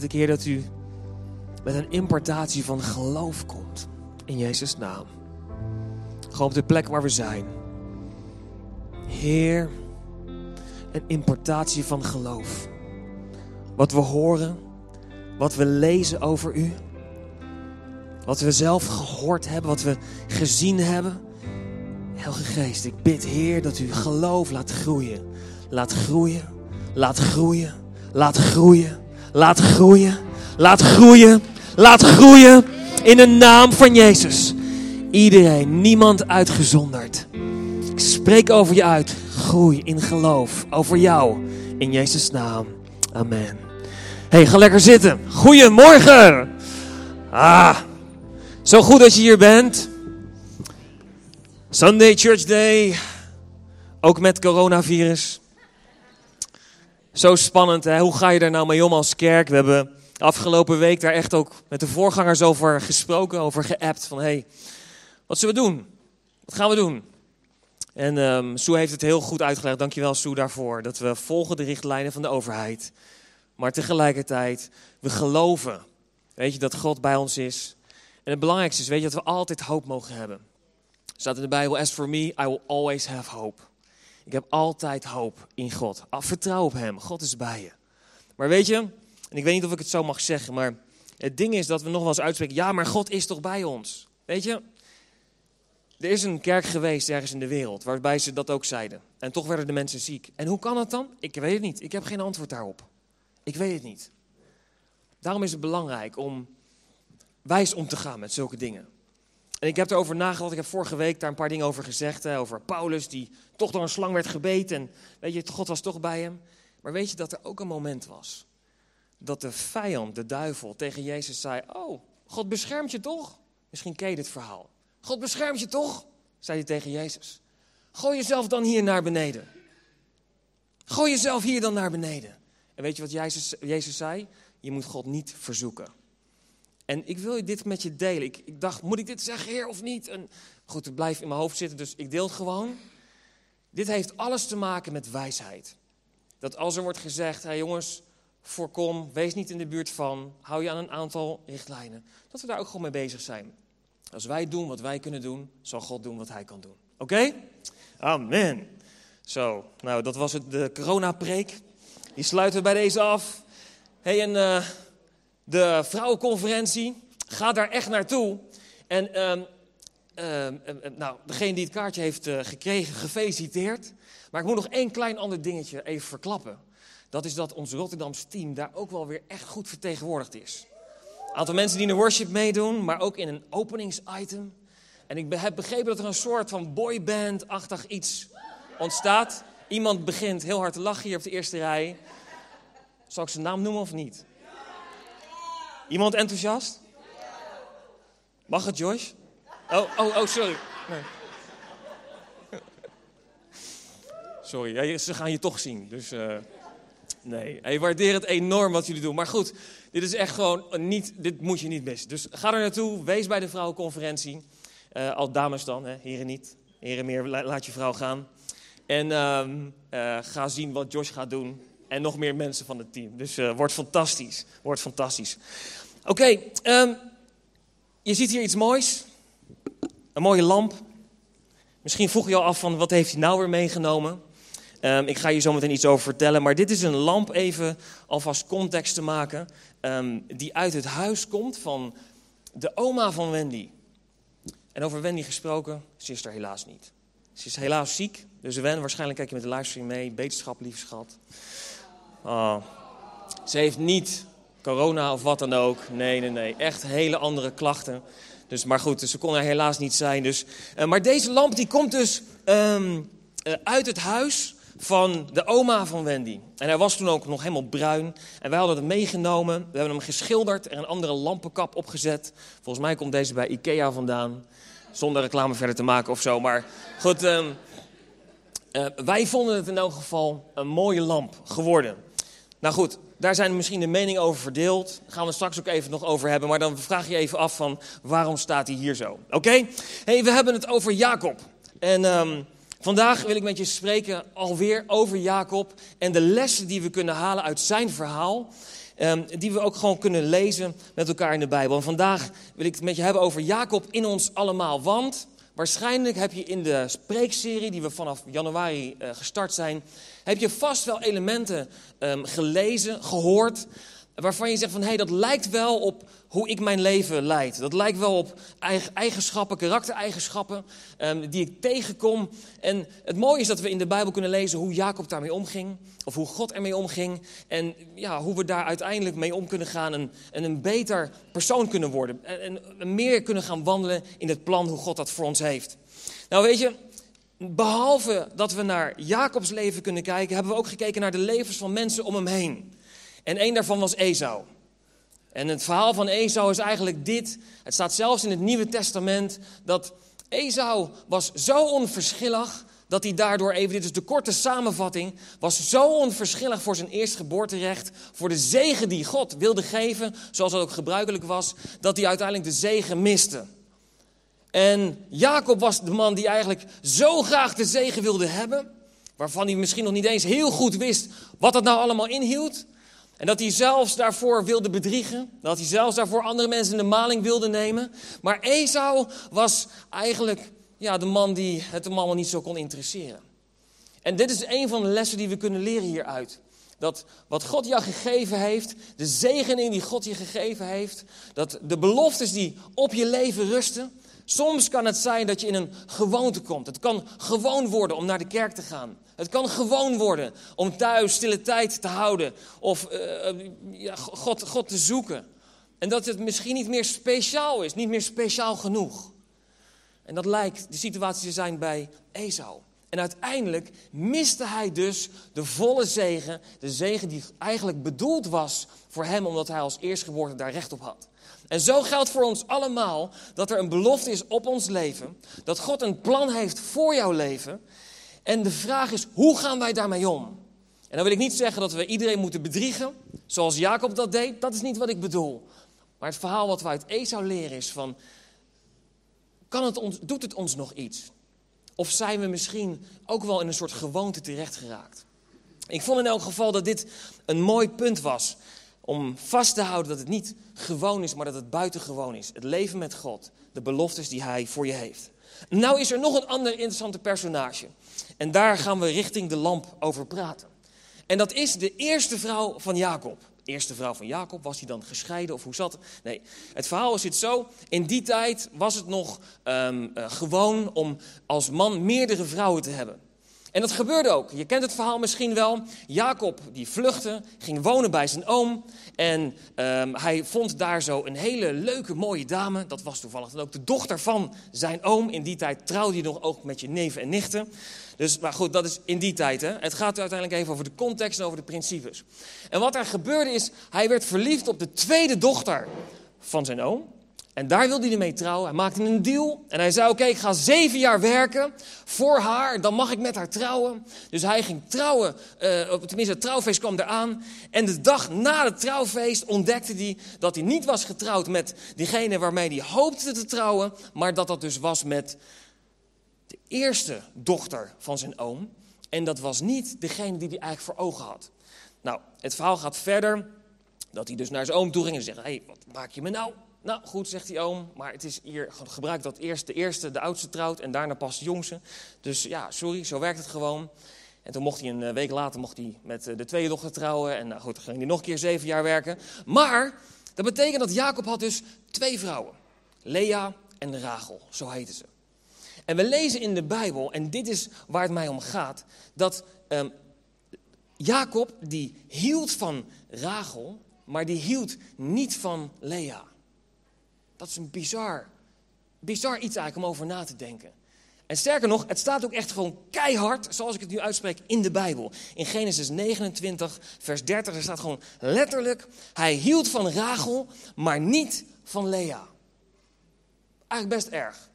Dit keer dat u met een importatie van geloof komt. In Jezus' naam. Gewoon op de plek waar we zijn. Heer, een importatie van geloof. Wat we horen, wat we lezen over u. Wat we zelf gehoord hebben, wat we gezien hebben. Heilige Geest, ik bid Heer dat u geloof laat groeien. Laat groeien, laat groeien, laat groeien, laat groeien, laat groeien, laat groeien. In de naam van Jezus. Iedereen, niemand uitgezonderd. Ik spreek over je uit. Groei in geloof. Over jou. In Jezus' naam. Amen. Hey, ga lekker zitten. Goedemorgen. Ah, zo goed dat je hier bent. Sunday Church Day. Ook met coronavirus. Zo spannend, hè? Hoe ga je daar nou mee om als kerk? We hebben afgelopen week daar echt ook met de voorgangers over gesproken, over geappt. Van, hey, wat zullen we doen? Wat gaan we doen? En um, Sue heeft het heel goed uitgelegd. Dankjewel Sue daarvoor. Dat we volgen de richtlijnen van de overheid. Maar tegelijkertijd, we geloven. Weet je, dat God bij ons is. En het belangrijkste is, weet je, dat we altijd hoop mogen hebben. Er staat in de Bijbel, as for me, I will always have hope. Ik heb altijd hoop in God. Ah, vertrouw op Hem. God is bij je. Maar weet je, en ik weet niet of ik het zo mag zeggen, maar het ding is dat we nog wel eens uitspreken, ja, maar God is toch bij ons? Weet je, er is een kerk geweest ergens in de wereld waarbij ze dat ook zeiden. En toch werden de mensen ziek. En hoe kan dat dan? Ik weet het niet. Ik heb geen antwoord daarop. Ik weet het niet. Daarom is het belangrijk om wijs om te gaan met zulke dingen. En ik heb erover nagedacht. Ik heb vorige week daar een paar dingen over gezegd. Hè, over Paulus, die toch door een slang werd gebeten. En weet je, God was toch bij hem. Maar weet je dat er ook een moment was. Dat de vijand, de duivel, tegen Jezus zei: Oh, God beschermt je toch? Misschien ken je dit verhaal. God beschermt je toch? zei hij tegen Jezus. Gooi jezelf dan hier naar beneden. Gooi jezelf hier dan naar beneden. En weet je wat Jezus, Jezus zei? Je moet God niet verzoeken. En ik wil dit met je delen. Ik, ik, dacht, moet ik dit zeggen, Heer, of niet? En goed, het blijft in mijn hoofd zitten, dus ik deel het gewoon. Dit heeft alles te maken met wijsheid. Dat als er wordt gezegd, hé hey jongens, voorkom, wees niet in de buurt van, hou je aan een aantal richtlijnen. Dat we daar ook gewoon mee bezig zijn. Als wij doen wat wij kunnen doen, zal God doen wat hij kan doen. Oké? Amen. Zo, nou dat was het, de coronapreek. Die sluiten we bij deze af. hey, en uh, de vrouwenconferentie, ga daar echt naartoe. En um, nou, degene die het kaartje heeft uh, gekregen, gefeliciteerd. Maar ik moet nog één klein ander dingetje even verklappen. Dat is dat ons Rotterdamse team daar ook wel weer echt goed vertegenwoordigd is. Een aantal mensen die in de worship meedoen, maar ook in een openingsitem. En ik heb begrepen dat er een soort van boyband-achtig iets ontstaat. Iemand begint heel hard te lachen hier op de eerste rij. Zal ik zijn naam noemen of niet? Iemand enthousiast? Mag het, Joyce? Oh, oh, oh, sorry. Nee. Sorry, ze gaan je toch zien. Dus uh, nee, ik waardeer het enorm wat jullie doen. Maar goed, dit is echt gewoon niet, dit moet je niet missen. Dus ga er naartoe, wees bij de vrouwenconferentie. Uh, al dames dan, hè, heren niet. Heren meer, laat je vrouw gaan. En uh, uh, ga zien wat Josh gaat doen. En nog meer mensen van het team. Dus uh, wordt fantastisch. Wordt fantastisch. Oké, um, je ziet hier iets moois. Een mooie lamp. Misschien vroeg je al af van wat heeft hij nou weer meegenomen. Um, ik ga je zo meteen iets over vertellen. Maar dit is een lamp even alvast context te maken. Um, die uit het huis komt van de oma van Wendy. En over Wendy gesproken, ze is er helaas niet. Ze is helaas ziek. Dus Wen, waarschijnlijk kijk je met de livestream mee. Beterschap, lief schat. Oh. Ze heeft niet corona of wat dan ook. Nee, nee, nee. Echt hele andere klachten. Dus, maar goed, dus ze kon er helaas niet zijn. Dus, uh, maar deze lamp die komt dus um, uh, uit het huis van de oma van Wendy. En hij was toen ook nog helemaal bruin. En wij hadden het meegenomen. We hebben hem geschilderd en een andere lampenkap opgezet. Volgens mij komt deze bij Ikea vandaan. Zonder reclame verder te maken of zo. Maar goed, um, uh, wij vonden het in elk geval een mooie lamp geworden. Nou goed, daar zijn misschien de meningen over verdeeld. Daar gaan we straks ook even nog over hebben. Maar dan vraag je even af van waarom staat hij hier zo? Oké? Hey, we hebben het over Jacob. En um, vandaag wil ik met je spreken alweer over Jacob. En de lessen die we kunnen halen uit zijn verhaal. ehm, die we ook gewoon kunnen lezen met elkaar in de Bijbel. En vandaag wil ik het met je hebben over Jacob in ons allemaal. Want waarschijnlijk heb je in de spreekserie die we vanaf januari uh, gestart zijn, heb je vast wel elementen um, gelezen, gehoord, waarvan je zegt van hé, hey, dat lijkt wel op hoe ik mijn leven leid. Dat lijkt wel op eigenschappen, karaktereigenschappen um, die ik tegenkom. En het mooie is dat we in de Bijbel kunnen lezen hoe Jacob daarmee omging. Of hoe God ermee omging. En ja, hoe we daar uiteindelijk mee om kunnen gaan. En, en een beter persoon kunnen worden. En, en meer kunnen gaan wandelen in het plan hoe God dat voor ons heeft. Nou weet je, behalve dat we naar Jacobs leven kunnen kijken, hebben we ook gekeken naar de levens van mensen om hem heen. En één daarvan was Esau. En het verhaal van Esau is eigenlijk dit. Het staat zelfs in het Nieuwe Testament dat Esau was zo onverschillig dat hij daardoor even, dit is de korte samenvatting, was zo onverschillig voor zijn eerstgeboorterecht, voor de zegen die God wilde geven, zoals dat ook gebruikelijk was, dat hij uiteindelijk de zegen miste. En Jacob was de man die eigenlijk zo graag de zegen wilde hebben, waarvan hij misschien nog niet eens heel goed wist wat dat nou allemaal inhield. En dat hij zelfs daarvoor wilde bedriegen. Dat hij zelfs daarvoor andere mensen in de maling wilde nemen. Maar Esau was eigenlijk ja, de man die het hem allemaal niet zo kon interesseren. En dit is een van de lessen die we kunnen leren hieruit. Dat wat God jou gegeven heeft, de zegening die God je gegeven heeft, dat de beloftes die op je leven rusten, Soms kan het zijn dat je in een gewoonte komt. Het kan gewoon worden om naar de kerk te gaan. Het kan gewoon worden om thuis stille tijd te houden of uh, ja, God, God te zoeken. En dat het misschien niet meer speciaal is, niet meer speciaal genoeg. En dat lijkt de situatie te zijn bij Esau. En uiteindelijk miste hij dus de volle zegen, de zegen die eigenlijk bedoeld was voor hem, omdat hij als eerstgeboorte daar recht op had. En zo geldt voor ons allemaal dat er een belofte is op ons leven, dat God een plan heeft voor jouw leven. En de vraag is, hoe gaan wij daarmee om? En dan wil ik niet zeggen dat we iedereen moeten bedriegen, zoals Jacob dat deed. Dat is niet wat ik bedoel. Maar het verhaal wat we uit Esau leren is van, kan het ons, doet het ons nog iets? Of zijn we misschien ook wel in een soort gewoonte terechtgeraakt? Ik vond in elk geval dat dit een mooi punt was om vast te houden dat het niet gewoon is, maar dat het buitengewoon is. Het leven met God, de beloftes die Hij voor je heeft. Nou is er nog een ander interessante personage. En daar gaan we richting de lamp over praten. En dat is de eerste vrouw van Jacob. Eerste vrouw van Jacob, was hij dan gescheiden of hoe zat het? Nee, het verhaal zit zo. In die tijd was het nog um, uh, gewoon om als man meerdere vrouwen te hebben. En dat gebeurde ook. Je kent het verhaal misschien wel. Jacob die vluchtte, ging wonen bij zijn oom. En um, hij vond daar zo een hele leuke, mooie dame. Dat was toevallig dan ook de dochter van zijn oom. In die tijd trouwde hij nog ook met je neven en nichten. Dus, maar goed, dat is in die tijd. Hè. Het gaat uiteindelijk even over de context en over de principes. En wat er gebeurde is, hij werd verliefd op de tweede dochter van zijn oom. En daar wilde hij mee trouwen. Hij maakte een deal. En hij zei: Oké, ik ga zeven jaar werken voor haar. Dan mag ik met haar trouwen. Dus hij ging trouwen. Uh, tenminste, het trouwfeest kwam eraan. En de dag na het trouwfeest ontdekte hij dat hij niet was getrouwd met diegene waarmee hij hoopte te trouwen. Maar dat dat dus was met de eerste dochter van zijn oom. En dat was niet degene die hij eigenlijk voor ogen had. Nou, het verhaal gaat verder. Dat hij dus naar zijn oom toe ging en zegt: Hé, hey, wat maak je me nou? Nou goed, zegt die oom, maar het is hier gebruikt dat eerst de eerste, de oudste trouwt en daarna pas de jongste. Dus ja, sorry, zo werkt het gewoon. En toen mocht hij een eh, week later mocht hij met eh, de tweede dochter trouwen. En nou goed, dan ging hij nog een keer zeven jaar werken. Maar dat betekent dat Jacob had dus twee vrouwen. Lea en Rachel, zo heten ze. En we lezen in de Bijbel, en dit is waar het mij om gaat, dat um, Jacob die hield van Rachel, maar die hield niet van Lea. Dat is een bizar, bizar iets eigenlijk om over na te denken. En sterker nog, het staat ook echt gewoon keihard, zoals ik het nu uitspreek, in de Bijbel. In Genesis 29, vers 30, er staat gewoon letterlijk: Hij hield van Rachel, maar niet van Lea. Eigenlijk best erg.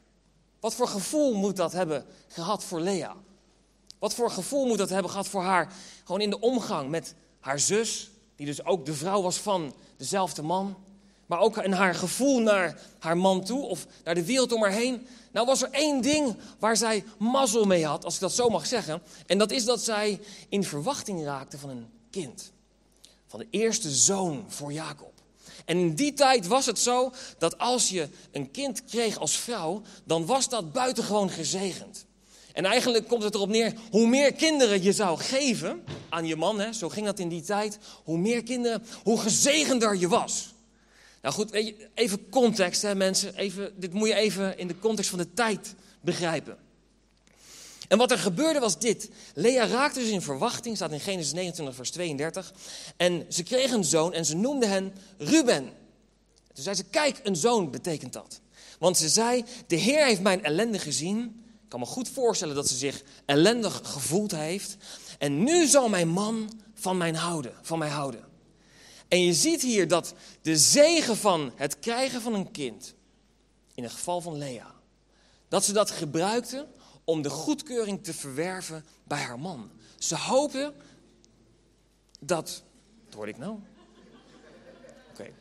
Wat voor gevoel moet dat hebben gehad voor Lea? Wat voor gevoel moet dat hebben gehad voor haar? Gewoon in de omgang met haar zus, die dus ook de vrouw was van dezelfde man maar ook in haar gevoel naar haar man toe of naar de wereld om haar heen. Nou was er één ding waar zij mazzel mee had, als ik dat zo mag zeggen. En dat is dat zij in verwachting raakte van een kind. van de eerste zoon voor Jacob. En in die tijd was het zo dat als je een kind kreeg als vrouw, dan was dat buitengewoon gezegend. En eigenlijk komt het erop neer, hoe meer kinderen je zou geven aan je man, hè, zo ging dat in die tijd, hoe meer kinderen, hoe gezegender je was. Nou goed, weet je, even context hè mensen, even, dit moet je even in de context van de tijd begrijpen. En wat er gebeurde was dit. Lea raakte dus in verwachting, staat in Genesis 29, vers 32. En ze kreeg een zoon en ze noemde hen Ruben. Toen zei ze, kijk, een zoon betekent dat. Want ze zei, de Heer heeft mijn ellende gezien. Ik kan me goed voorstellen dat ze zich ellendig gevoeld heeft. En nu zal mijn man van, mijn houden, van mij houden. En je ziet hier dat de zegen van het krijgen van een kind, in het geval van Lea, dat ze dat gebruikte om de goedkeuring te verwerven bij haar man. Ze hoopte dat. Wat hoorde ik nou? Oké.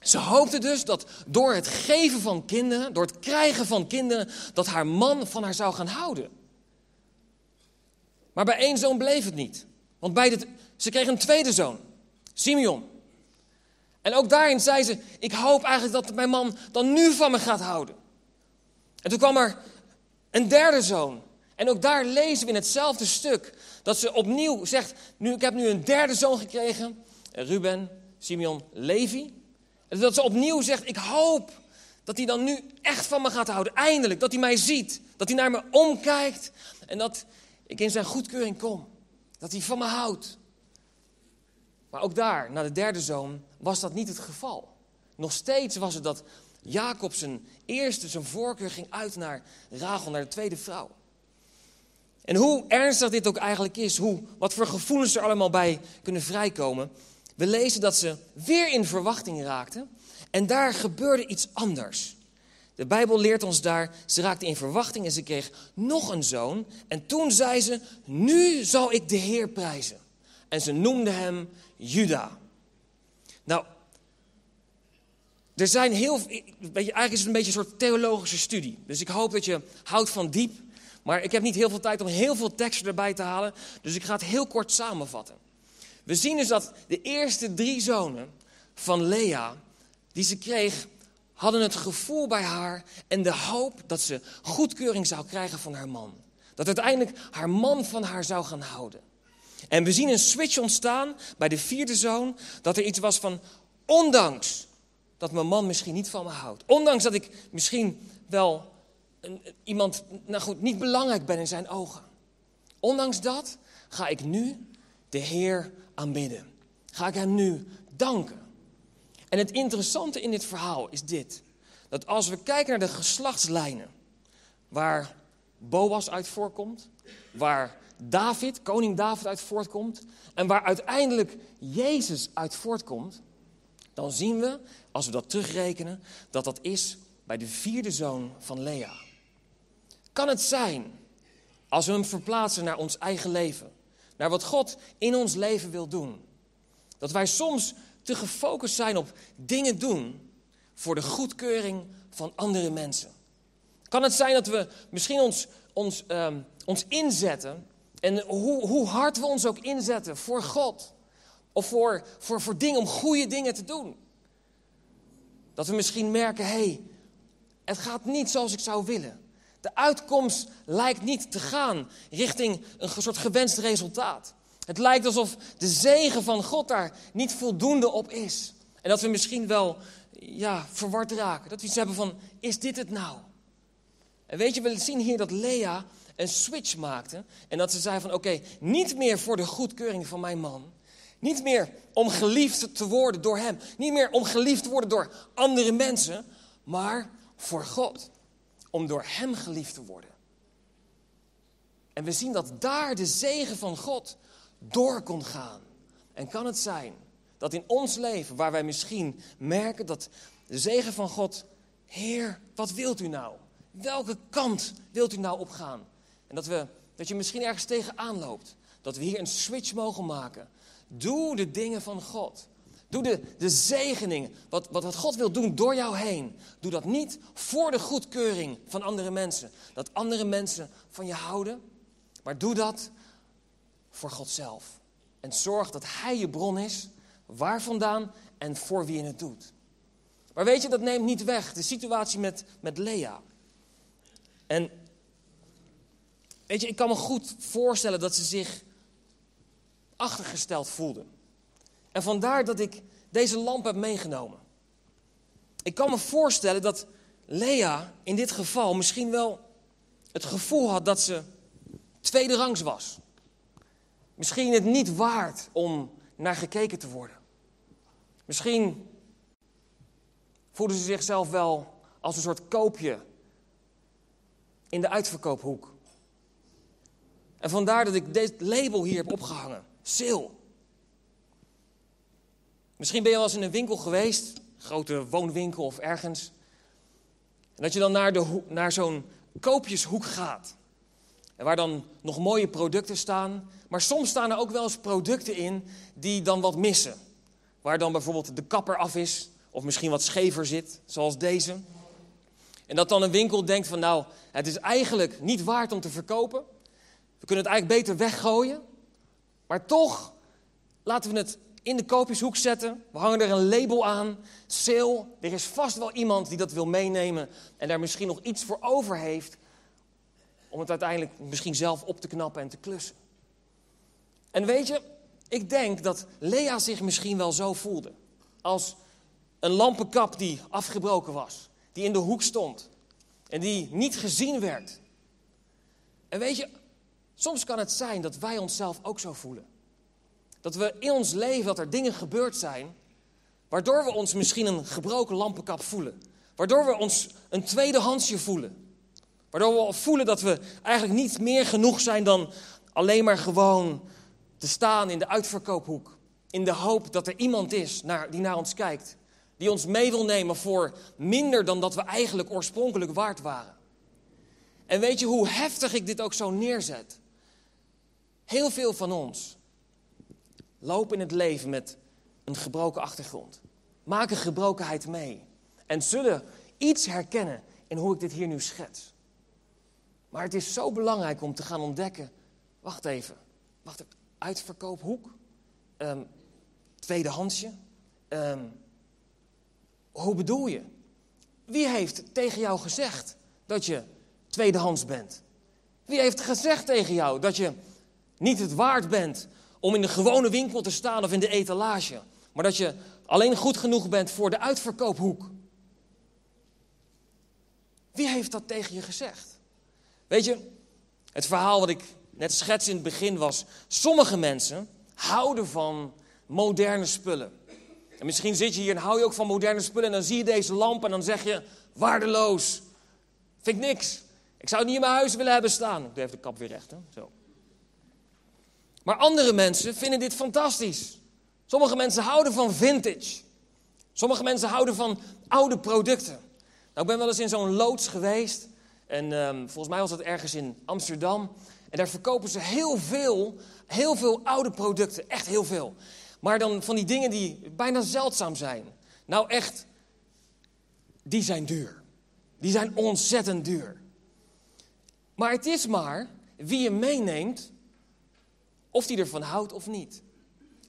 Ze hoopte dus dat door het geven van kinderen, door het krijgen van kinderen, dat haar man van haar zou gaan houden. Maar bij één zoon bleef het niet. Want bij ze kreeg een tweede zoon, Simeon. En ook daarin zei ze: Ik hoop eigenlijk dat mijn man dan nu van me gaat houden. En toen kwam er een derde zoon. En ook daar lezen we in hetzelfde stuk dat ze opnieuw zegt: nu, Ik heb nu een derde zoon gekregen, Ruben, Simeon, Levi. En dat ze opnieuw zegt: Ik hoop dat hij dan nu echt van me gaat houden. Eindelijk, dat hij mij ziet, dat hij naar me omkijkt en dat ik in zijn goedkeuring kom. Dat hij van me houdt. Maar ook daar, na de derde zoon, was dat niet het geval. Nog steeds was het dat Jacob zijn eerste, zijn voorkeur ging uit naar Rachel, naar de tweede vrouw. En hoe ernstig dit ook eigenlijk is, hoe, wat voor gevoelens er allemaal bij kunnen vrijkomen. We lezen dat ze weer in verwachting raakten en daar gebeurde iets anders. De Bijbel leert ons daar, ze raakte in verwachting en ze kreeg nog een zoon. En toen zei ze, nu zal ik de Heer prijzen. En ze noemde hem Juda. Nou, er zijn heel, eigenlijk is het een beetje een soort theologische studie. Dus ik hoop dat je houdt van diep. Maar ik heb niet heel veel tijd om heel veel teksten erbij te halen. Dus ik ga het heel kort samenvatten. We zien dus dat de eerste drie zonen van Lea, die ze kreeg, hadden het gevoel bij haar en de hoop dat ze goedkeuring zou krijgen van haar man. Dat uiteindelijk haar man van haar zou gaan houden. En we zien een switch ontstaan bij de vierde zoon, dat er iets was van, ondanks dat mijn man misschien niet van me houdt. Ondanks dat ik misschien wel een, iemand, nou goed, niet belangrijk ben in zijn ogen. Ondanks dat ga ik nu de Heer aanbidden. Ga ik hem nu danken. En het interessante in dit verhaal is dit. Dat als we kijken naar de geslachtslijnen, waar Boas uit voorkomt, waar David, koning David uit voortkomt, en waar uiteindelijk Jezus uit voortkomt, dan zien we, als we dat terugrekenen, dat dat is bij de vierde zoon van Lea. Kan het zijn, als we hem verplaatsen naar ons eigen leven, naar wat God in ons leven wil doen, dat wij soms te gefocust zijn op dingen doen voor de goedkeuring van andere mensen? Kan het zijn dat we misschien ons, ons, um, ons inzetten, en hoe, hoe hard we ons ook inzetten voor God, of voor, voor, voor dingen, om goede dingen te doen. Dat we misschien merken, hé, hey, het gaat niet zoals ik zou willen. De uitkomst lijkt niet te gaan richting een soort gewenst resultaat. Het lijkt alsof de zegen van God daar niet voldoende op is. En dat we misschien wel ja, verward raken. Dat we iets hebben van, is dit het nou? En weet je, we zien hier dat Lea een switch maakte. En dat ze zei van, oké, niet meer voor de goedkeuring van mijn man. Niet meer om geliefd te worden door Hem. Niet meer om geliefd te worden door andere mensen. Maar voor God. Om door Hem geliefd te worden. En we zien dat daar de zegen van God door kon gaan. En kan het zijn dat in ons leven, waar wij misschien merken dat de zegen van God, Heer, wat wilt u nou? Welke kant wilt u nou opgaan? En dat, we, dat je misschien ergens tegenaan loopt. Dat we hier een switch mogen maken. Doe de dingen van God. Doe de, de zegeningen, wat, wat, God wil doen door jou heen. Doe dat niet voor de goedkeuring van andere mensen. Dat andere mensen van je houden. Maar doe dat voor God zelf. En zorg dat Hij je bron is, waar vandaan en voor wie je het doet. Maar weet je, dat neemt niet weg de situatie met, met Lea. En weet je, ik kan me goed voorstellen dat ze zich achtergesteld voelde. En vandaar dat ik deze lamp heb meegenomen. Ik kan me voorstellen dat Lea in dit geval misschien wel het gevoel had dat ze tweede rangs was. Misschien het niet waard om naar gekeken te worden. Misschien voelde ze zichzelf wel als een soort koopje in de uitverkoophoek. En vandaar dat ik dit label hier heb opgehangen. Sale. Misschien ben je wel eens in een winkel geweest, een grote woonwinkel of ergens. En dat je dan naar, de, naar zo'n koopjeshoek gaat. En waar dan nog mooie producten staan. Maar soms staan er ook wel eens producten in die dan wat missen. Waar dan bijvoorbeeld de kapper af is, of misschien wat schever zit, zoals deze. En dat dan een winkel denkt van nou, het is eigenlijk niet waard om te verkopen. We kunnen het eigenlijk beter weggooien. Maar toch laten we het in de koopjeshoek zetten. We hangen er een label aan. Sale. Er is vast wel iemand die dat wil meenemen en daar misschien nog iets voor over heeft. Om het uiteindelijk misschien zelf op te knappen en te klussen. En weet je, ik denk dat Lea zich misschien wel zo voelde. Als een lampenkap die afgebroken was. Die in de hoek stond. En die niet gezien werd. En weet je, soms kan het zijn dat wij onszelf ook zo voelen. Dat we in ons leven, dat er dingen gebeurd zijn, waardoor we ons misschien een gebroken lampenkap voelen. Waardoor we ons een tweedehandsje voelen. Waardoor we voelen dat we eigenlijk niet meer genoeg zijn dan alleen maar gewoon te staan in de uitverkoophoek. In de hoop dat er iemand is naar, die naar ons kijkt. Die ons mee wil nemen voor minder dan dat we eigenlijk oorspronkelijk waard waren. En weet je hoe heftig ik dit ook zo neerzet? Heel veel van ons lopen in het leven met een gebroken achtergrond. Maken gebrokenheid mee. En zullen iets herkennen in hoe ik dit hier nu schets. Maar het is zo belangrijk om te gaan ontdekken. Wacht even. Wacht even. Uitverkoophoek. Um, tweedehandsje. Um, hoe bedoel je? Wie heeft tegen jou gezegd dat je tweedehands bent? Wie heeft gezegd tegen jou dat je niet het waard bent om in de gewone winkel te staan of in de etalage, maar dat je alleen goed genoeg bent voor de uitverkoophoek? Wie heeft dat tegen je gezegd? Weet je, het verhaal wat ik net schets in het begin was: sommige mensen houden van moderne spullen. En misschien zit je hier en hou je ook van moderne spullen en dan zie je deze lamp en dan zeg je, waardeloos. Vind ik niks. Ik zou het niet in mijn huis willen hebben staan. Ik doe even de kap weer recht. Hè? Zo. Maar andere mensen vinden dit fantastisch. Sommige mensen houden van vintage. Sommige mensen houden van oude producten. Nou, ik ben wel eens in zo'n loods geweest. En um, volgens mij was dat ergens in Amsterdam. En daar verkopen ze heel veel, heel veel oude producten. Echt heel veel. Maar dan van die dingen die bijna zeldzaam zijn. Nou echt, die zijn duur. Die zijn ontzettend duur. Maar het is maar wie je meeneemt, of die ervan houdt of niet.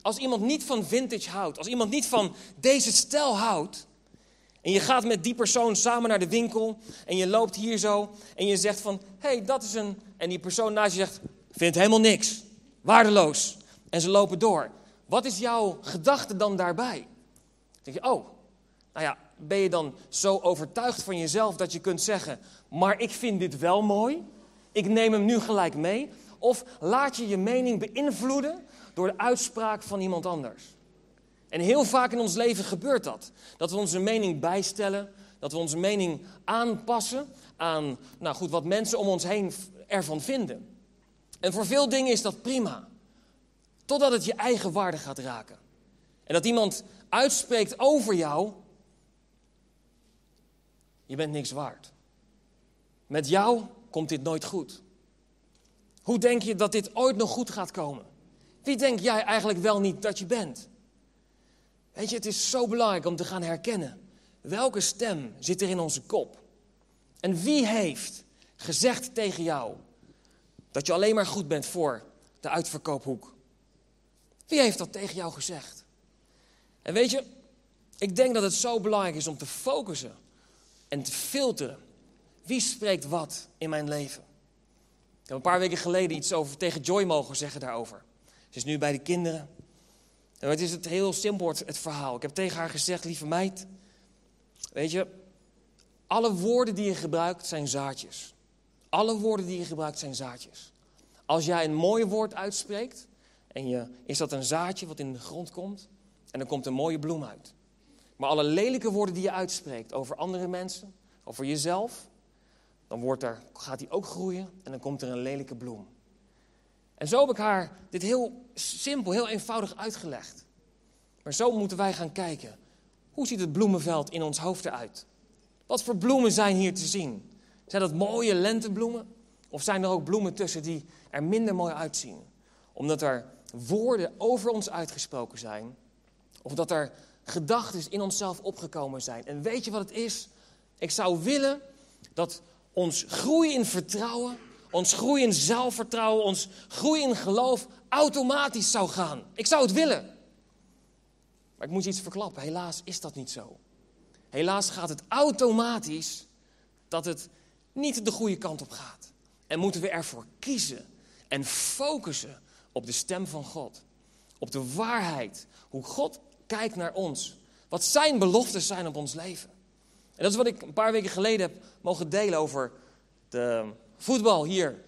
Als iemand niet van vintage houdt, als iemand niet van deze stijl houdt, en je gaat met die persoon samen naar de winkel en je loopt hier zo en je zegt van, hé, hey, dat is een... En die persoon naast je zegt, vindt helemaal niks, waardeloos. En ze lopen door. Wat is jouw gedachte dan daarbij? Dan denk je, oh, nou ja, ben je dan zo overtuigd van jezelf dat je kunt zeggen, maar ik vind dit wel mooi, ik neem hem nu gelijk mee? Of laat je je mening beïnvloeden door de uitspraak van iemand anders? En heel vaak in ons leven gebeurt dat. Dat we onze mening bijstellen, dat we onze mening aanpassen aan nou goed, wat mensen om ons heen ervan vinden. En voor veel dingen is dat prima. Totdat het je eigen waarde gaat raken. En dat iemand uitspreekt over jou: Je bent niks waard. Met jou komt dit nooit goed. Hoe denk je dat dit ooit nog goed gaat komen? Wie denk jij eigenlijk wel niet dat je bent? Weet je, het is zo belangrijk om te gaan herkennen. Welke stem zit er in onze kop? En wie heeft gezegd tegen jou dat je alleen maar goed bent voor de uitverkoophoek? Wie heeft dat tegen jou gezegd? En weet je, ik denk dat het zo belangrijk is om te focussen en te filteren. Wie spreekt wat in mijn leven? Heb een paar weken geleden iets over tegen Joy mogen zeggen daarover. Ze is nu bij de kinderen. En het is het heel simpel, het verhaal. Ik heb tegen haar gezegd, lieve meid, weet je, alle woorden die je gebruikt zijn zaadjes. Alle woorden die je gebruikt zijn zaadjes. Als jij een mooi woord uitspreekt, en je, is dat een zaadje wat in de grond komt, en dan komt een mooie bloem uit. Maar alle lelijke woorden die je uitspreekt over andere mensen, over jezelf, dan wordt er, gaat die ook groeien en dan komt er een lelijke bloem. En zo heb ik haar dit heel simpel, heel eenvoudig uitgelegd. Maar zo moeten wij gaan kijken. Hoe ziet het bloemenveld in ons hoofd eruit? Wat voor bloemen zijn hier te zien? Zijn dat mooie lentebloemen? Of zijn er ook bloemen tussen die er minder mooi uitzien? Omdat er woorden over ons uitgesproken zijn. Of dat er gedachten in onszelf opgekomen zijn. En weet je wat het is? Ik zou willen dat ons groeien in vertrouwen, ons groeien in zelfvertrouwen, ons groeien in geloof automatisch zou gaan. Ik zou het willen. Maar ik moet je iets verklappen. Helaas is dat niet zo. Helaas gaat het automatisch dat het niet de goede kant op gaat. En moeten we ervoor kiezen en focussen op de stem van God. Op de waarheid. Hoe God kijkt naar ons. Wat zijn beloftes zijn op ons leven. En dat is wat ik een paar weken geleden heb mogen delen over de voetbal hier.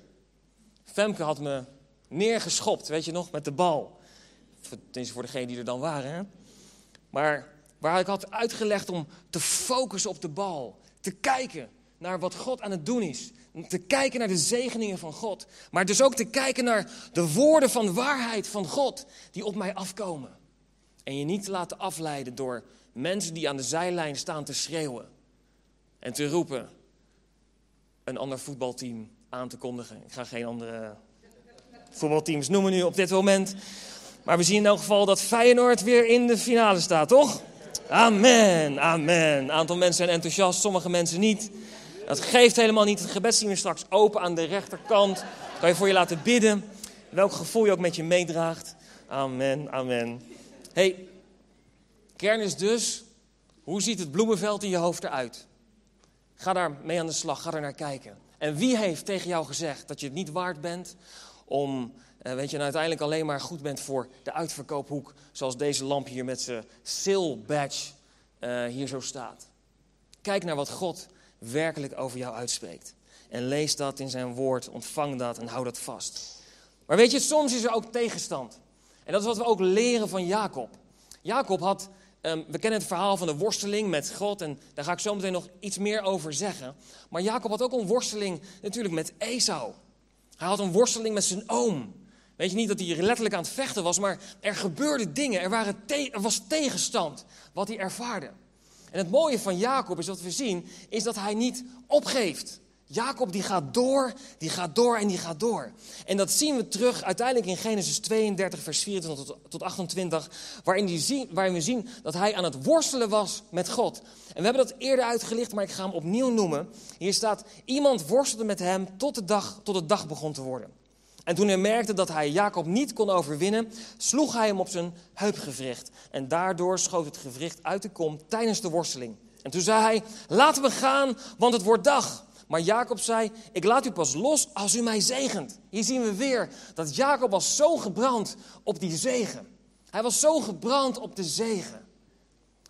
Femke had me neergeschopt, weet je nog, met de bal. Tenminste voor degenen die er dan waren. Hè? Maar waar ik had uitgelegd om te focussen op de bal. Te kijken naar wat God aan het doen is. Te kijken naar de zegeningen van God. Maar dus ook te kijken naar de woorden van waarheid van God die op mij afkomen. En je niet te laten afleiden door mensen die aan de zijlijn staan te schreeuwen. En te roepen een ander voetbalteam aan te kondigen. Ik ga geen andere voetbalteams noemen nu op dit moment. Maar we zien in elk geval dat Feyenoord weer in de finale staat, toch? Amen, amen. Een aantal mensen zijn enthousiast, sommige mensen niet. Dat geeft helemaal niet. Het gebed zien we straks open aan de rechterkant. Kan je voor je laten bidden. Welk gevoel je ook met je meedraagt. Amen, amen. hey, kern is dus, hoe ziet het bloemenveld in je hoofd eruit? Ga daar mee aan de slag, ga er naar kijken. En wie heeft tegen jou gezegd dat je het niet waard bent om, eh, weet je, nou uiteindelijk alleen maar goed bent voor de uitverkoophoek, zoals deze lamp hier met zijn sale badge uh, hier zo staat. Kijk naar wat God werkelijk over jou uitspreekt. En lees dat in zijn woord, ontvang dat en hou dat vast. Maar weet je, soms is er ook tegenstand. En dat is wat we ook leren van Jacob. Jacob had, um, we kennen het verhaal van de worsteling met God en daar ga ik zo meteen nog iets meer over zeggen. Maar Jacob had ook een worsteling natuurlijk met Esau. Hij had een worsteling met zijn oom. Weet je niet dat hij letterlijk aan het vechten was, maar er gebeurden dingen. Er, waren er was tegenstand wat hij ervaarde. En het mooie van Jacob is wat we zien, is dat hij niet opgeeft. Jacob die gaat door, die gaat door en die gaat door. En dat zien we terug uiteindelijk in Genesis 32, vers 24 tot 28, waarin, die zien, waarin we zien dat hij aan het worstelen was met God. En we hebben dat eerder uitgelicht, maar ik ga hem opnieuw noemen. Hier staat, iemand worstelde met hem tot de dag, tot de dag begon te worden. En toen hij merkte dat hij Jacob niet kon overwinnen, sloeg hij hem op zijn heupgewricht. En daardoor schoot het gewricht uit de kom tijdens de worsteling. En toen zei hij, laten we gaan, want het wordt dag. Maar Jacob zei, ik laat u pas los als u mij zegent. Hier zien we weer dat Jacob was zo gebrand op die zegen. Hij was zo gebrand op de zegen.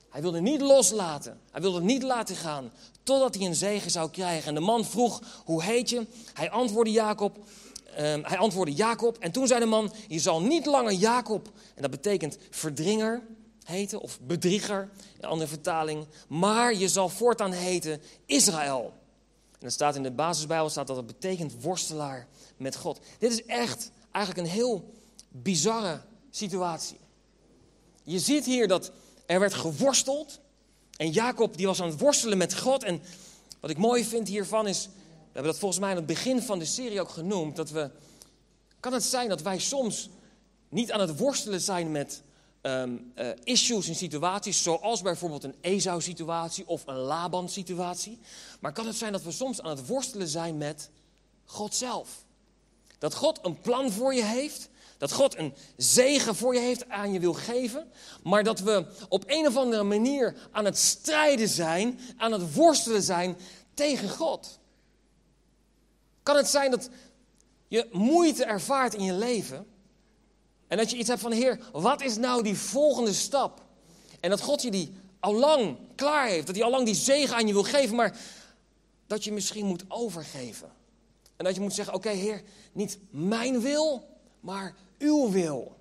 Hij wilde niet loslaten. Hij wilde niet laten gaan totdat hij een zegen zou krijgen. En de man vroeg, hoe heet je? Hij antwoordde Jacob, Ehm, hij antwoordde Jacob. En toen zei de man: Je zal niet langer Jacob, en dat betekent verdringer heten, of bedrieger in andere vertaling. Maar je zal voortaan heten Israël. En dat staat in de basisbijbel staat dat het betekent worstelaar met God. Dit is echt eigenlijk een heel bizarre situatie. Je ziet hier dat er werd geworsteld. En Jacob die was aan het worstelen met God. En wat ik mooi vind hiervan is we hebben dat volgens mij aan het begin van de serie ook genoemd. Dat we, kan het zijn dat wij soms niet aan het worstelen zijn met ehm, eh, issues en situaties, zoals bijvoorbeeld een Esau-situatie of een Laban-situatie. Maar kan het zijn dat we soms aan het worstelen zijn met God zelf? Dat God een plan voor je heeft, Dat God een zegen voor je heeft, aan je wil geven. Maar dat we op een of andere manier aan het strijden zijn, aan het worstelen zijn tegen God. Kan het zijn dat je moeite ervaart in je leven. En dat je iets hebt van, Heer, wat is nou die volgende stap? En dat God je die al lang klaar heeft. Dat hij al lang die zegen aan je wil geven. Maar dat je misschien moet overgeven. En dat je moet zeggen, oké Heer, niet mijn wil, maar uw wil.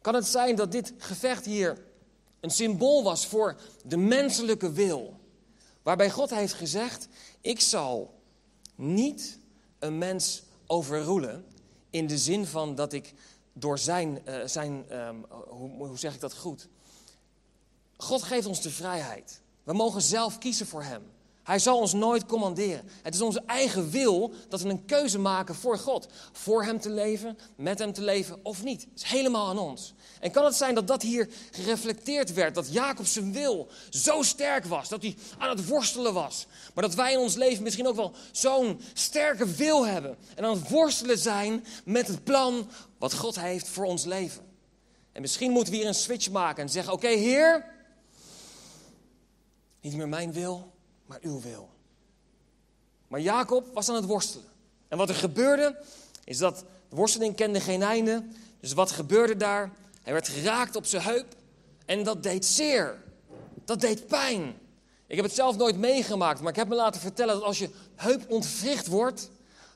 Kan het zijn dat dit gevecht hier een symbool was voor de menselijke wil? Waarbij God heeft gezegd, ik zal niet een mens overroelen. In de zin van dat ik door zijn, uh, zijn um, hoe, hoe zeg ik dat goed? God geeft ons de vrijheid. We mogen zelf kiezen voor Hem. Hij zal ons nooit commanderen. Het is onze eigen wil dat we een keuze maken voor God. Voor Hem te leven, met Hem te leven of niet. Het is helemaal aan ons. En kan het zijn dat dat hier gereflecteerd werd? Dat Jacob zijn wil zo sterk was, dat hij aan het worstelen was. Maar dat wij in ons leven misschien ook wel zo'n sterke wil hebben. En aan het worstelen zijn met het plan wat God heeft voor ons leven. En misschien moeten we hier een switch maken en zeggen: Oké, Heer, niet meer mijn wil, maar uw wil. Maar Jacob was aan het worstelen. En wat er gebeurde, is dat de worsteling kende geen einde. Dus wat gebeurde daar? Hij werd geraakt op zijn heup. En dat deed zeer. Dat deed pijn. Ik heb het zelf nooit meegemaakt, maar ik heb me laten vertellen dat als je heup ontwricht wordt,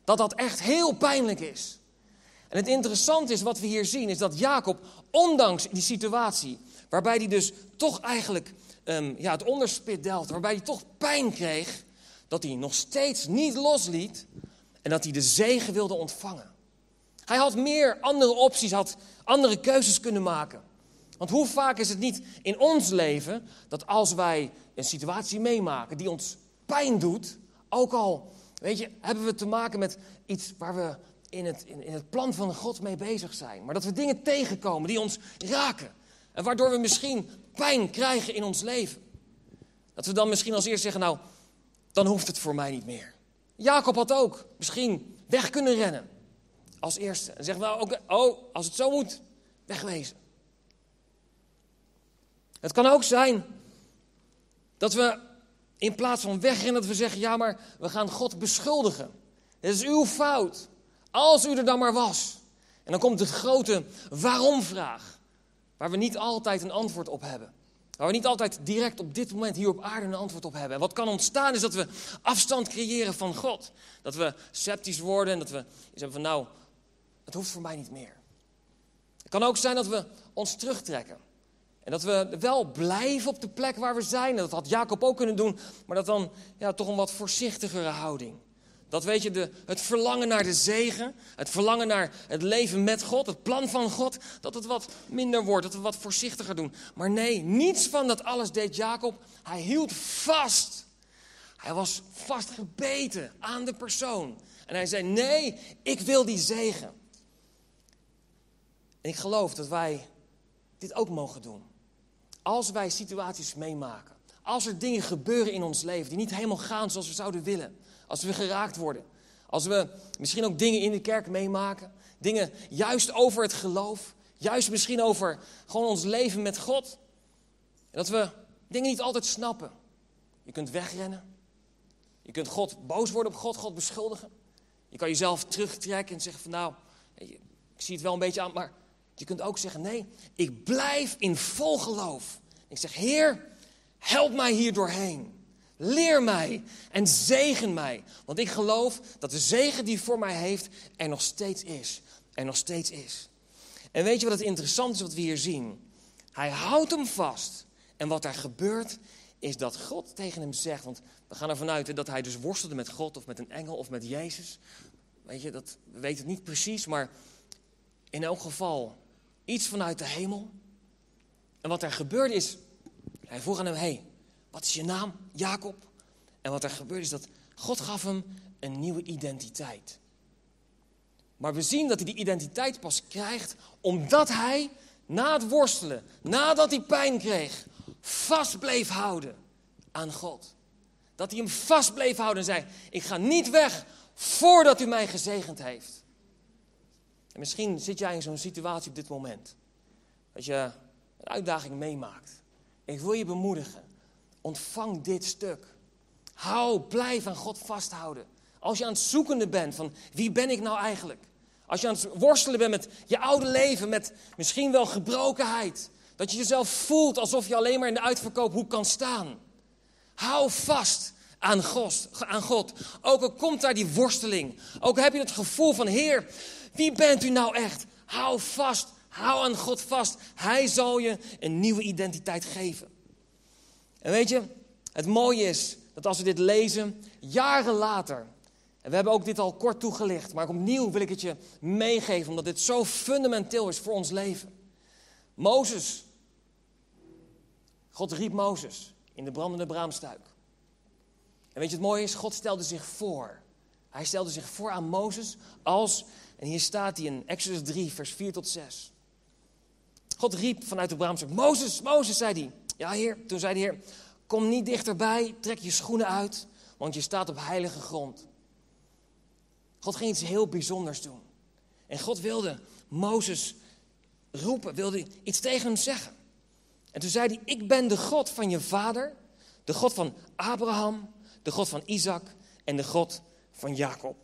dat dat echt heel pijnlijk is. En het interessante is wat we hier zien, is dat Jacob, ondanks die situatie, waarbij hij dus toch eigenlijk um, ja, het onderspit deelt, waarbij hij toch pijn kreeg, dat hij nog steeds niet losliet en dat hij de zegen wilde ontvangen. Hij had meer andere opties, had andere keuzes kunnen maken. Want hoe vaak is het niet in ons leven dat als wij een situatie meemaken die ons pijn doet, ook al, weet je, hebben we te maken met iets waar we in het, in, in het plan van God mee bezig zijn. Maar dat we dingen tegenkomen die ons raken. En waardoor we misschien pijn krijgen in ons leven. Dat we dan misschien als eerst zeggen, nou, dan hoeft het voor mij niet meer. Jacob had ook misschien weg kunnen rennen. Als eerste. En zeggen, nou, oh, als het zo moet, wegwezen. Het kan ook zijn dat we in plaats van wegrennen, dat we zeggen, ja, maar we gaan God beschuldigen. Het is uw fout. Als u er dan maar was. En dan komt het grote waarom-vraag. Waar we niet altijd een antwoord op hebben. Waar we niet altijd direct op dit moment hier op aarde een antwoord op hebben. En wat kan ontstaan is dat we afstand creëren van God. Dat we sceptisch worden en dat we zeggen van nou, het hoeft voor mij niet meer. Het kan ook zijn dat we ons terugtrekken. En dat we wel blijven op de plek waar we zijn. Dat had Jacob ook kunnen doen, maar dat dan ja, toch een wat voorzichtigere houding. Dat weet je, de, het verlangen naar de zegen, het verlangen naar het leven met God, het plan van God, dat het wat minder wordt, dat we wat voorzichtiger doen. Maar nee, niets van dat alles deed Jacob. Hij hield vast. Hij was vastgebeten aan de persoon. En hij zei: Nee, ik wil die zegen. En ik geloof dat wij dit ook mogen doen. Als wij situaties meemaken, als er dingen gebeuren in ons leven die niet helemaal gaan zoals we zouden willen als we geraakt worden. Als we misschien ook dingen in de kerk meemaken. Dingen juist over het geloof. Juist misschien over gewoon ons leven met God. Dat we dingen niet altijd snappen. Je kunt wegrennen. Je kunt God boos worden op God, God beschuldigen. Je kan jezelf terugtrekken en zeggen van nou, ik zie het wel een beetje aan, maar je kunt ook zeggen nee, ik blijf in vol geloof. Ik zeg Heer, help mij hier doorheen. Leer mij en zegen mij. Want ik geloof dat de zegen die voor mij heeft er nog steeds is. Er nog steeds is. En weet je wat het interessant is wat we hier zien? Hij houdt hem vast. En wat er gebeurt is dat God tegen hem zegt. Want we gaan ervan uit dat hij dus worstelde met God of met een engel of met Jezus. Weet je, dat, we weten het niet precies, maar in elk geval iets vanuit de hemel. En wat er gebeurde is, hij vroeg aan hem, hey, wat is je naam? Jacob. En wat er gebeurde is dat God gaf hem een nieuwe identiteit. Maar we zien dat hij die identiteit pas krijgt omdat hij na het worstelen, nadat hij pijn kreeg, vast bleef houden aan God. Dat hij hem vast bleef houden en zei: Ik ga niet weg voordat u mij gezegend heeft. En misschien zit jij in zo'n situatie op dit moment. Dat je een uitdaging meemaakt. Ik wil je bemoedigen. Ontvang dit stuk. Hou, blijf aan God vasthouden. Als je aan het zoekende bent van wie ben ik nou eigenlijk? Als je aan het worstelen bent met je oude leven, met misschien wel gebrokenheid. Dat je jezelf voelt alsof je alleen maar in de uitverkoophoek kan staan. Hou vast aan God, aan God. Ook al komt daar die worsteling. Ook heb je het gevoel van, Heer, wie bent u nou echt? Hou vast, hou aan God vast. Hij zal je een nieuwe identiteit geven. En weet je, het mooie is dat als we dit lezen, jaren later, en we hebben ook dit al kort toegelicht, maar opnieuw wil ik het je meegeven, omdat dit zo fundamenteel is voor ons leven. Mozes, God riep Mozes in de brandende braamstuik. En weet je het mooie is? God stelde zich voor. Hij stelde zich voor aan Mozes als, en hier staat hij in Exodus 3, vers 4 tot 6. God riep vanuit de braamstuik, Mozes, Mozes, zei hij. Ja, heer. Toen zei de heer, kom niet dichterbij, trek je schoenen uit, want je staat op heilige grond. God ging iets heel bijzonders doen. En God wilde Mozes roepen, wilde iets tegen hem zeggen. En toen zei hij, ik ben de God van je vader, de God van Abraham, de God van Isaac en de God van Jacob.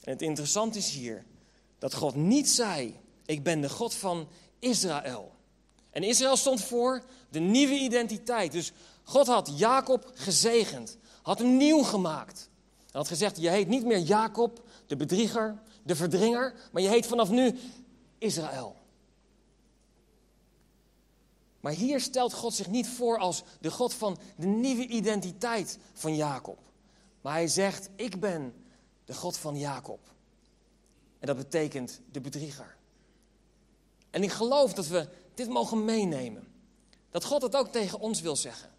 En het interessante is hier dat God niet zei, ik ben de God van Israël. En Israël stond voor de nieuwe identiteit. Dus God had Jacob gezegend, had hem nieuw gemaakt. Hij had gezegd, je heet niet meer Jacob, de bedrieger, de verdringer, maar je heet vanaf nu Israël. Maar hier stelt God zich niet voor als de God van de nieuwe identiteit van Jacob. Maar hij zegt, ik ben de God van Jacob. En dat betekent de bedrieger. En ik geloof dat we dit mogen meenemen. Dat God het ook tegen ons wil zeggen.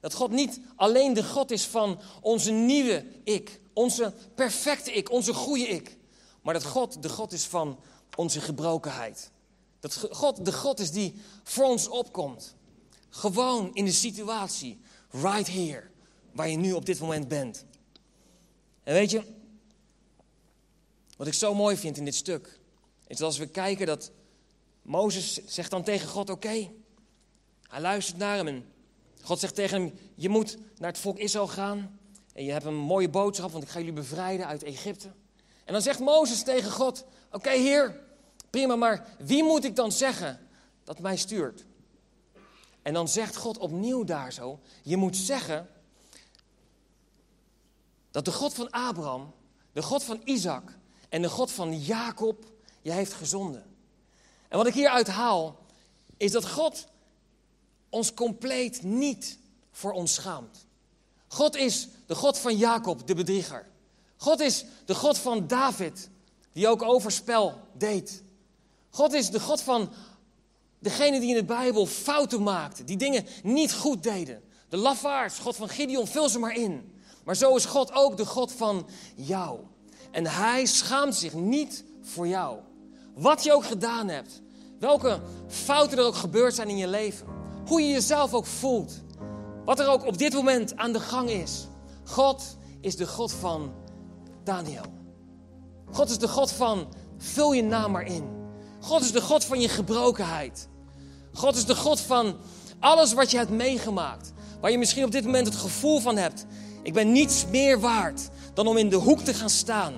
Dat God niet alleen de God is van onze nieuwe ik, onze perfecte ik, onze goede ik. Maar dat God de God is van onze gebrokenheid. Dat God de God is die voor ons opkomt. Gewoon in de situatie, right here, waar je nu op dit moment bent. En weet je, wat ik zo mooi vind in dit stuk, is dat als we kijken dat Mozes zegt dan tegen God, oké, hij luistert naar hem en God zegt tegen hem, je moet naar het volk Israël gaan en je hebt een mooie boodschap, want ik ga jullie bevrijden uit Egypte. En dan zegt Mozes tegen God, oké heer, prima, maar wie moet ik dan zeggen dat mij stuurt? En dan zegt God opnieuw daar zo, je moet zeggen dat de God van Abraham, de God van Isaac en de God van Jacob je heeft gezonden. En wat ik hieruit haal, is dat God ons compleet niet voor ons schaamt. God is de God van Jacob, de bedrieger. God is de God van David, die ook overspel deed. God is de God van degene die in de Bijbel fouten maakten, die dingen niet goed deden. De lafaards, God van Gideon, vul ze maar in. Maar zo is God ook de God van jou. En hij schaamt zich niet voor jou. Wat je ook gedaan hebt, welke fouten er ook gebeurd zijn in je leven, hoe je jezelf ook voelt, wat er ook op dit moment aan de gang is. God is de God van Daniel. God is de God van vul je naam maar in. God is de God van je gebrokenheid. God is de God van alles wat je hebt meegemaakt. Waar je misschien op dit moment het gevoel van hebt. Ik ben niets meer waard dan om in de hoek te gaan staan.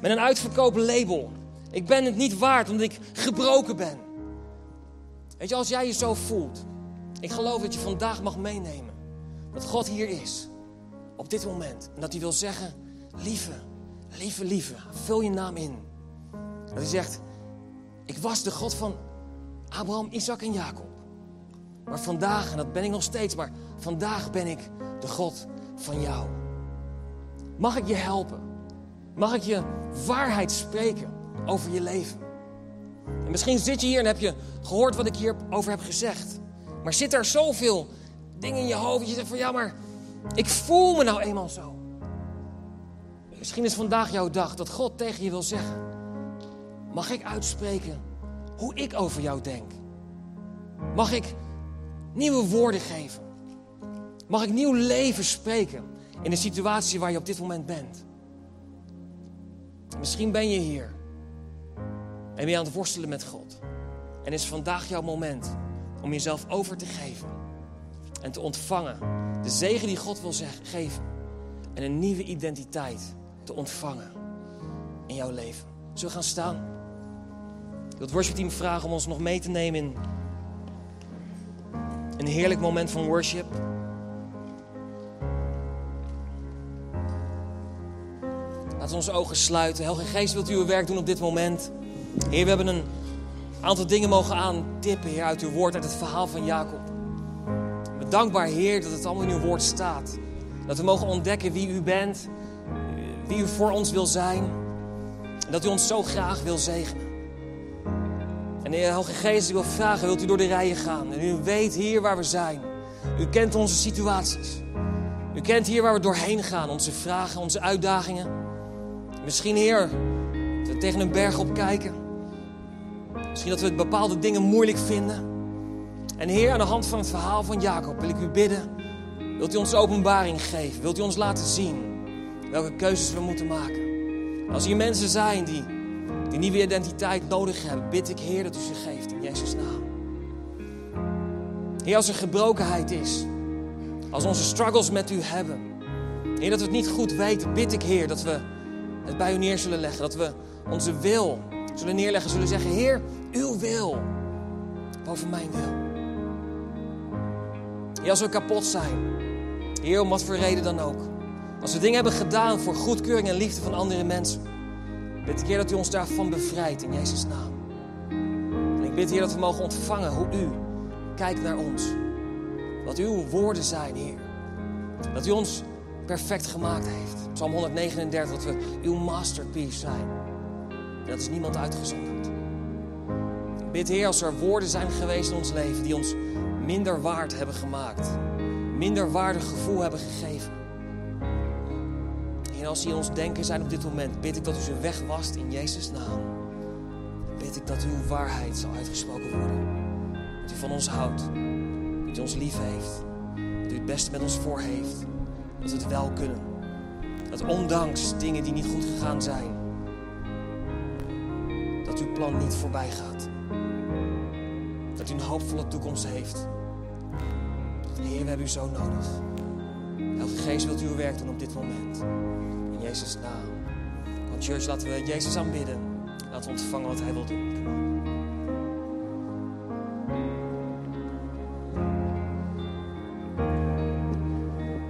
Met een uitverkopen label. Ik ben het niet waard omdat ik gebroken ben. Weet je, als jij je zo voelt. Ik geloof dat je vandaag mag meenemen. Dat God hier is. Op dit moment. En dat hij wil zeggen. Lieve, lieve, lieve. Vul je naam in. Dat hij zegt. Ik was de God van Abraham, Isaac en Jacob. Maar vandaag, en dat ben ik nog steeds, maar vandaag ben ik de God van jou. Mag ik je helpen? Mag ik je waarheid spreken over je leven? En misschien zit je hier en heb je gehoord wat ik hierover heb gezegd. Maar zit er zoveel dingen in je hoofd dat je zegt van ja, maar ik voel me nou eenmaal zo. Misschien is vandaag jouw dag dat God tegen je wil zeggen. Mag ik uitspreken hoe ik over jou denk? Mag ik nieuwe woorden geven? Mag ik nieuw leven spreken in de situatie waar je op dit moment bent? Misschien ben je hier En ben je aan het worstelen met God. En is vandaag jouw moment om jezelf over te geven. En te ontvangen. De zegen die God wil geven. En een nieuwe identiteit te ontvangen in jouw leven. Zullen we gaan staan? Ik wil het worshipteam vragen om ons nog mee te nemen in een heerlijk moment van worship. We onze ogen sluiten. Helge Geest, wilt u uw werk doen op dit moment? Heer, we hebben een aantal dingen mogen aantippen, Heer, uit uw woord, uit het verhaal van Jacob. Bedankbaar, Heer, dat het allemaal in uw woord staat. Dat we mogen ontdekken wie u bent, wie u voor ons wil zijn. En dat u ons zo graag wil zegenen. En Heer Heilige Geest, ik wil vragen, wilt u door de rijen gaan? En u weet hier waar we zijn. U kent onze situaties. U kent hier waar we doorheen gaan, onze vragen, onze uitdagingen. Misschien, Heer, dat we tegen een berg op kijken. Misschien dat we bepaalde dingen moeilijk vinden. En Heer, aan de hand van het verhaal van Jacob wil ik u bidden. Wilt u ons openbaring geven? Wilt u ons laten zien welke keuzes we moeten maken? Als hier mensen zijn die die nieuwe identiteit nodig hebben, bid ik Heer dat u ze geeft in Jezus' naam. Heer, als er gebrokenheid is, als onze struggles met u hebben, Heer, dat we het niet goed weten, bid ik Heer dat we het bij u neer zullen leggen. Dat we onze wil zullen neerleggen, zullen zeggen, Heer, uw wil boven mijn wil. Heer, als we kapot zijn, Heer, om wat voor reden dan ook. Als we dingen hebben gedaan voor goedkeuring en liefde van andere mensen. Bid ik, Heer, dat u ons daarvan bevrijdt in Jezus' naam. En ik bid, Heer, dat we mogen ontvangen hoe u kijkt naar ons. Wat uw woorden zijn, Heer. Dat u ons perfect gemaakt heeft. Psalm 139, dat we uw masterpiece zijn. En dat is niemand uitgezonderd. Bid, Heer, als er woorden zijn geweest in ons leven die ons minder waard hebben gemaakt. Minder waardig gevoel hebben gegeven. En als die in ons denken zijn op dit moment, bid ik dat u ze wegwast in Jezus' naam. Bid ik dat uw waarheid zal uitgesproken worden. Dat u van ons houdt. Dat u ons lief heeft. Dat u het beste met ons voor heeft. Dat we het wel kunnen. Dat ondanks dingen die niet goed gegaan zijn, dat uw plan niet voorbij gaat. Dat u een hoopvolle toekomst heeft. Heer, we hebben u zo nodig. Elke geest wilt uw werk doen op dit moment. In Jezus' naam. Want church, laten we Jezus aanbidden. Laten we ontvangen wat hij wil doen.